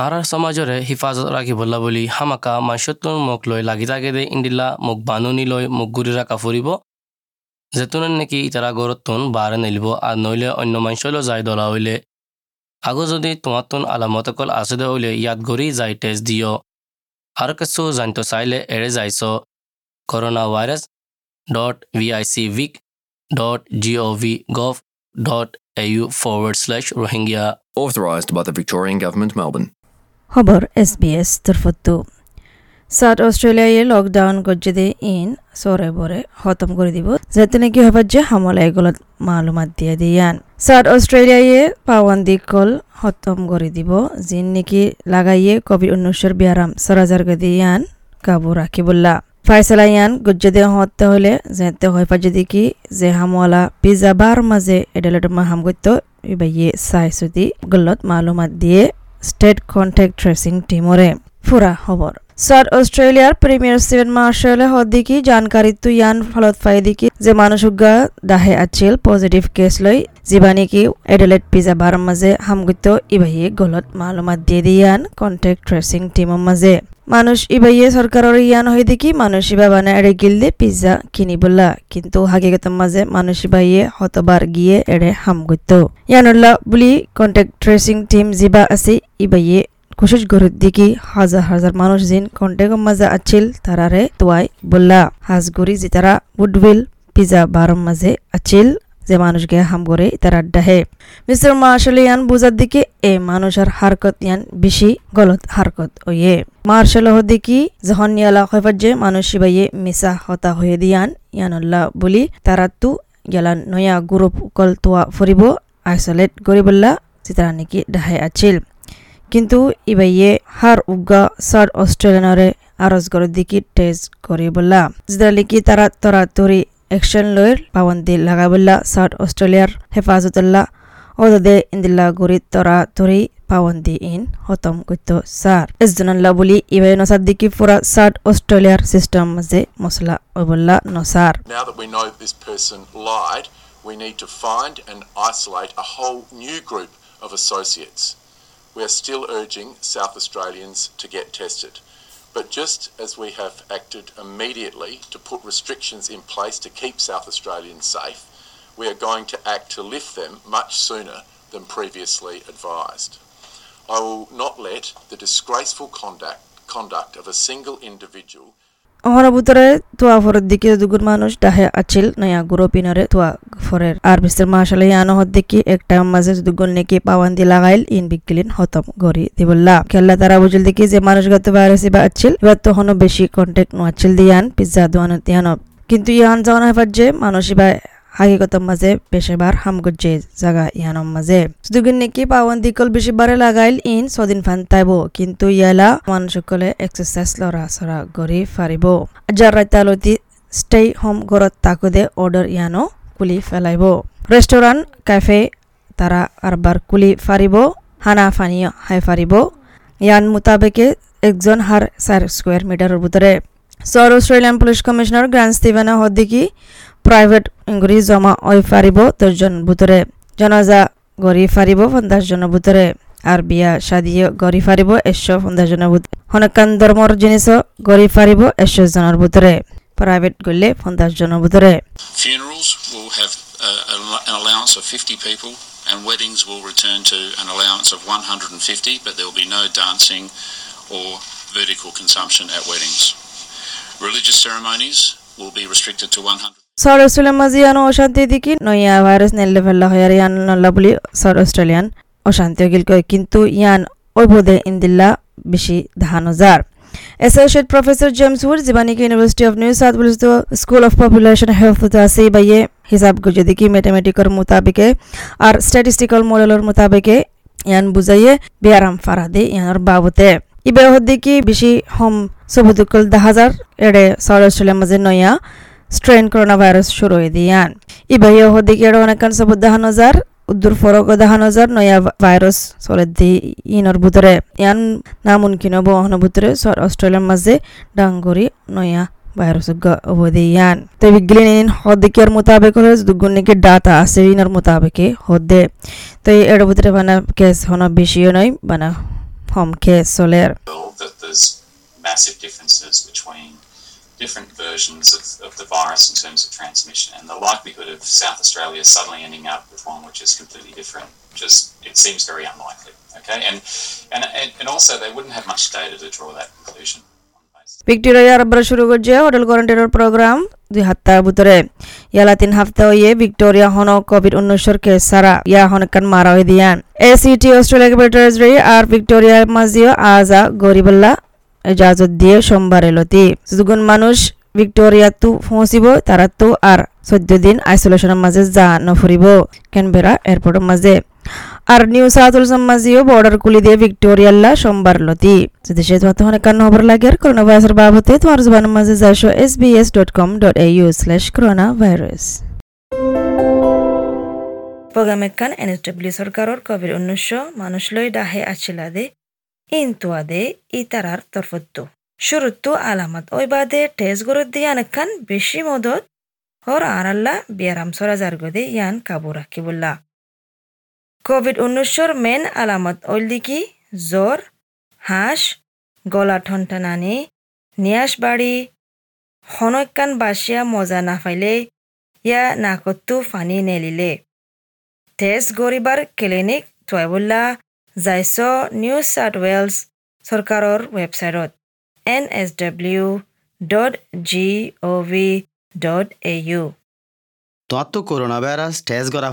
আৰ সমাজৰে হিফাজত ৰাখিবলা বুলি হামাকা মাছতৰ মোক লৈ লাগি থাকে দে ইন্দিলা মোক বান্ধনি লৈ মোক গুৰিৰা কাফুৰিব জেতুনে নেকি ইতাৰা ঘৰত বাৰে বাৰ নেলিব আৰু নৈলে অন্য মাঞ্চলৈ যায় দলা হইলে। আগো যদি তোমাৰ তোন আলামত অকল আছে দে হইলে ইয়াত ঘূৰি যাই তেজ দিয়। আৰু কিছু জান্ত চাইলে এৰে যাইছ। Corona virus dot V I C vic dot G O' V gov dot A U forward slash Rohingya Authorised by the Victorian Government, Melbourne. খবর এসবিএস তরফতো। সাউথ অস্ট্রেলিয়ায় লকডাউন গজ্জে ইন সরে বরে খতম করে দিব। যাতে নাকি হবার যে হামলা এগুলো মালুমাত দিয়ে দিয়ান। সাউথ অস্ট্রেলিয়ায় পাওয়ান্দি কল খতম করে দিব। যিন নাকি লাগাইয়ে কোভিড উনিশের বিয়ারাম সরাজার গদি ইয়ান কাবু রাখিবুল্লা ফাইসলা ইয়ান গজ্জে হতে হলে যেতে হয় পা যদি কি যে হামলা পিজা বার মাঝে এডেলেট হাম গত্য ইবাইয়ে চাই সুদি গলত মালুমাত দিয়ে স্টেট কন্ট্যাক্ট ট্রেসিং টিমরে ফুরা খবর। সাউথ অস্ট্রেলিয়ার প্রিমিয়ার সিভেন মার্শালে হদ্দিকি জানকারি তু ইয়ান ফলত ফাইদিকি যে মানুষজ্ঞা দাহে আছিল পজিটিভ কেস লৈ জিবানিকি এডেলেট পিজা বার মাঝে হামগুত্য ইবাহিয়ে গলত মালুমাত দিয়ে দিয়ান কন্ট্যাক্ট ট্রেসিং টিমের মাঝে। মানুষ ইবাইয়ে সরকারের ইয়ান হয়ে দেখি, মানুষ ইবা বানা এড়ে গিলদে পিজ্জা কিনিবলা। কিন্তু হাকিগত মাঝে মানুষ ইবাইয়ে হতবার গিয়ে এড়ে হামগুত্য ইয়ানুল্লাহ, বুলি কন্ট্যাক্ট ট্রেসিং টিম জিবা আছে ইবাইয়ে কোশিশ গরুর দিকে হাজার হাজার মানুষ জিন কন্টেক মাঝে আছিল তারারে তোয়াই বললা। হাজগুড়ি যে তারা উডভিল পিজা বারম মাঝে আছিল। যে মানুষকে হাম করে তারা ডাহে মিস্টার মার্শাল ইয়ান বুঝার দিকে এ মানুষের হারকত ইয়ান বেশি গলত হারকত ওয়ে। মার্শাল দিকে যখন ইয়ালা হইবার যে মানুষ বাইয়ে মিসা হতা হয়ে দিয়ান ইয়ানুল্লাহ বলি, তারা তু গেলা নয়া গ্রুপ কল তোয়া ফুরিব, আইসোলেট গরিবল্লা চিত্রা নাকি ডাহে আছিল। কিন্তু ইবাইয়ে হার উগা সার অস্ট্রেলিয়ানরে আরজ দিকে টেস্ট করে বললা যেটা লিখি তারা তরাতরি একশন লয়ের পাবন্দি লাগাবল্লা সাউথ অস্ট্রেলিয়ার হেফাজতুল্লাহ ওদে ইন্দিল্লা গরি তরা তরি পাবন্দি ইন হতম কইত সার ইসজনাল্লাহ বলি ইবাই নসার দিকে পুরা সাউথ অস্ট্রেলিয়ার সিস্টেম মাঝে মশলা ওবল্লা নসার Now that we know this person lied, we need to find and isolate a whole new group of associates. We are still urging South Australians to get tested. But just as we have acted immediately to put restrictions in place to keep South Australians safe, we are going to act to lift them much sooner than previously advised. I will not let the disgraceful conduct, conduct of a single individual অহরা ভিতরে তোয়া ফরের দিকে দুগুর মানুষ ডাহে আছিল, নয়া গুরো পিনরে তোয়া ফরের আর mister martial ইয়ানো হদ দেখি একটা মাঝে দুগুন নেকি পাওয়ান্দি লাগাইল, ইন বিকলিন হতম গরি দিবল্লা খেলা তারা বুঝল দেখি যে মানুষ গত বাইরে বা আছিল এবার তখনও বেশি কন্টেক্ট নোয়াছিল দিয়ান, পিজ্জা দোয়ানো দিয়ান কিন্তু ইয়ান জানা হেফার যে মানুষ বা হাকিকতম মাঝে পেশেবার হামগজ্জে জাগা ইয়ানম মাঝে। দুগুন নেকি পাওয়ান দিকল বেশি বারে লাগাইল ইন ছদিন ফান তাইব, কিন্তু ইয়ালা মানুষসকলে এক্সারসাইজ লৰা চৰা কৰি ফাৰিব যাৰ ৰাইতালতি ষ্টে হোম ঘৰত তাকুদে অৰ্ডাৰ ইয়ানো কুলি পেলাইব ৰেষ্টুৰেণ্ট, কেফে তারা আরবার কুলি ফারিব হানা ফানিও হাই ফারিব ইয়ান মোতাবেকে একজন হার চার স্কোয়ার মিটারের ভিতরে সর অস্ট্রেলিয়ান পুলিশ কমিশনার গ্র্যান্ড স্টিভেনা হদ্দিকি প্ৰাইভেট গৰি জমা হৈ পাৰিব দহজন ভিতৰে জনাজা গৰি ফাৰিব পঞ্চাছ জনৰ ভিতৰে আৰু বিয়া শাদী গৰি ফাৰিব এশ পঞ্চাছ জনৰ ভিতৰে হনকান ধৰ্মৰ জিনিস গৰি ফাৰিব এশ জনৰ ভিতৰে প্ৰাইভেট গ'লে পঞ্চাছ জনৰ ভিতৰে Funerals will have uh, an allowance of 50 people, and weddings will return to an allowance of 150, but there will be no dancing or vertical consumption at weddings. Religious ceremonies will be restricted to 100. South Australian মাঝে ইয়ানো অশান্তি দিকে নইয়া virus নেলে ফেলা হয় আর ইয়ান নল্লা বলি south Australian অশান্তি গিল কয় কিন্তু ইয়ান ওই বোধে ইন্দিল্লা বেশি ধান হাজার Associate Professor James Wood, Zibaniki University of New South Wales School of Population Health আছে বাইয়ে হিসাব যদি কি ম্যাথমেটিকর মোতাবেকে আর স্ট্যাটিস্টিক্যাল মডেলের মোতাবেকে ইয়ান বুঝাইয়ে বিয়ারাম ফারাদে ইয়ানোর বাবতে ইবে হদ্দিকি বেশি হোম সবুদুকল দা হাজার এড়ে সাউথ অস্ট্রেলিয়ার মাঝে নয়া স্ট্রেন করোনা ভাইরাস শুরু হয়ে দিয়ান ইবাহিও হদিকে অনেকান সবুদ দাহান হাজার উদ্দুর ফরক দাহান হাজার নয়া ভাইরাস চলে দি ইনর ভিতরে ইয়ান নামুনকিন বহন ভিতরে অস্ট্রেলিয়ার মাঝে ডাঙ্গরি নয়া ভাইরাস অবধি ইয়ান তো বিজ্ঞানী হদিকের মোতাবেক হলে দুগুণ নাকি ডাটা আছে ইনর মোতাবেকে হদে তো এর ভিতরে বানা কেস হন বেশিও নয় বানা চলের that there's massive differences between different versions of, of the virus in terms of transmission and the likelihood of South Australia suddenly ending up with one which is completely different just it seems very unlikely okay and and and, also they wouldn't have much data to draw that conclusion on Victoria আরবরা শুরু করছে hotel কোয়ারেন্টাইনের programme দুই ভিতরে ইয়ালা তিন ইয়ে Victoria হন Covid সারা ইয়া মারা হয়ে দিয়ান এসিটি অস্ট্রেলিয়া আর ভিক্টোরিয়া মাঝিও আজা গরিবল্লা ইজাজত দিয়ে সোমবার এলতি যুগুন মানুষ ভিক্টোরিয়া তু পৌঁছিব, তারা তো আর চোদ্দ দিন আইসোলেশনের মাঝে যা নফুরিব। ক্যানবেরা এয়ারপোর্টের মাঝে। আর নিউ সাউথ ওয়েলসের মাঝেও বর্ডার খুলি দিয়ে ভিক্টোরিয়াল্লা সোমবার লতি যদি সে তোমার তখন কান্ন খবর লাগে আর করোনা ভাইরাসের বাবদে তোমার জবানের মাঝে যাইছো S B S dot com dot A U slash corona virus প্রোগ্রামে কান এন এস ডব্লিউ সরকারের কোভিড উনিশশো মানুষ লই ডাহে আছিলা দে। ইন্তুয়া দে ইতারার তরফত্তু শুরুত্তু আলামত। ওই বাদে টেস্ট গরত দিয়ে আনেকান বেশি মদত হর আরাল্লা বিয়ারাম সরা জারগদে ইয়ান কাবু রাখিবুল্লা কোভিড উনিশশোর মেন আলামত। ওলদিকি জ্বর, হাঁস, গলা ঠনটানানি নিয়াস বাড়ি, হনকান বাসিয়া মজা না পাইলে ইয়া নাকত্তু ফানি নেলিলে। টেস্ট গরিবার ক্লিনিক টয়বুল্লা যাইছ নিউ সাউথ ৱেলছ চৰকাৰৰ ৱেবছাইটত N S W dot G O' V dot A U তোমার তো করোনা ভাইরাস টেস্ট করা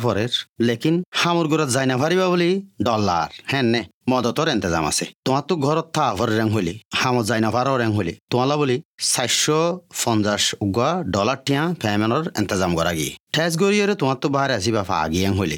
লেকিন হামুর ঘরত যাই না পারিবা বলি ডলার হ্যাঁ নে, মদতর এন্তেজাম আছে। তোমার তো ঘরত থা ভর রেং হলি হামত যাই না পারো রেং হলি তোমালা বলি চারশো পঞ্চাশ উগা ডলার টিয়া পেমেন্টর এন্তেজাম করা গিয়ে। টেস্ট গরিয়রে তোমার তো বাহারে আসিবা ফা আগিয়ে হলি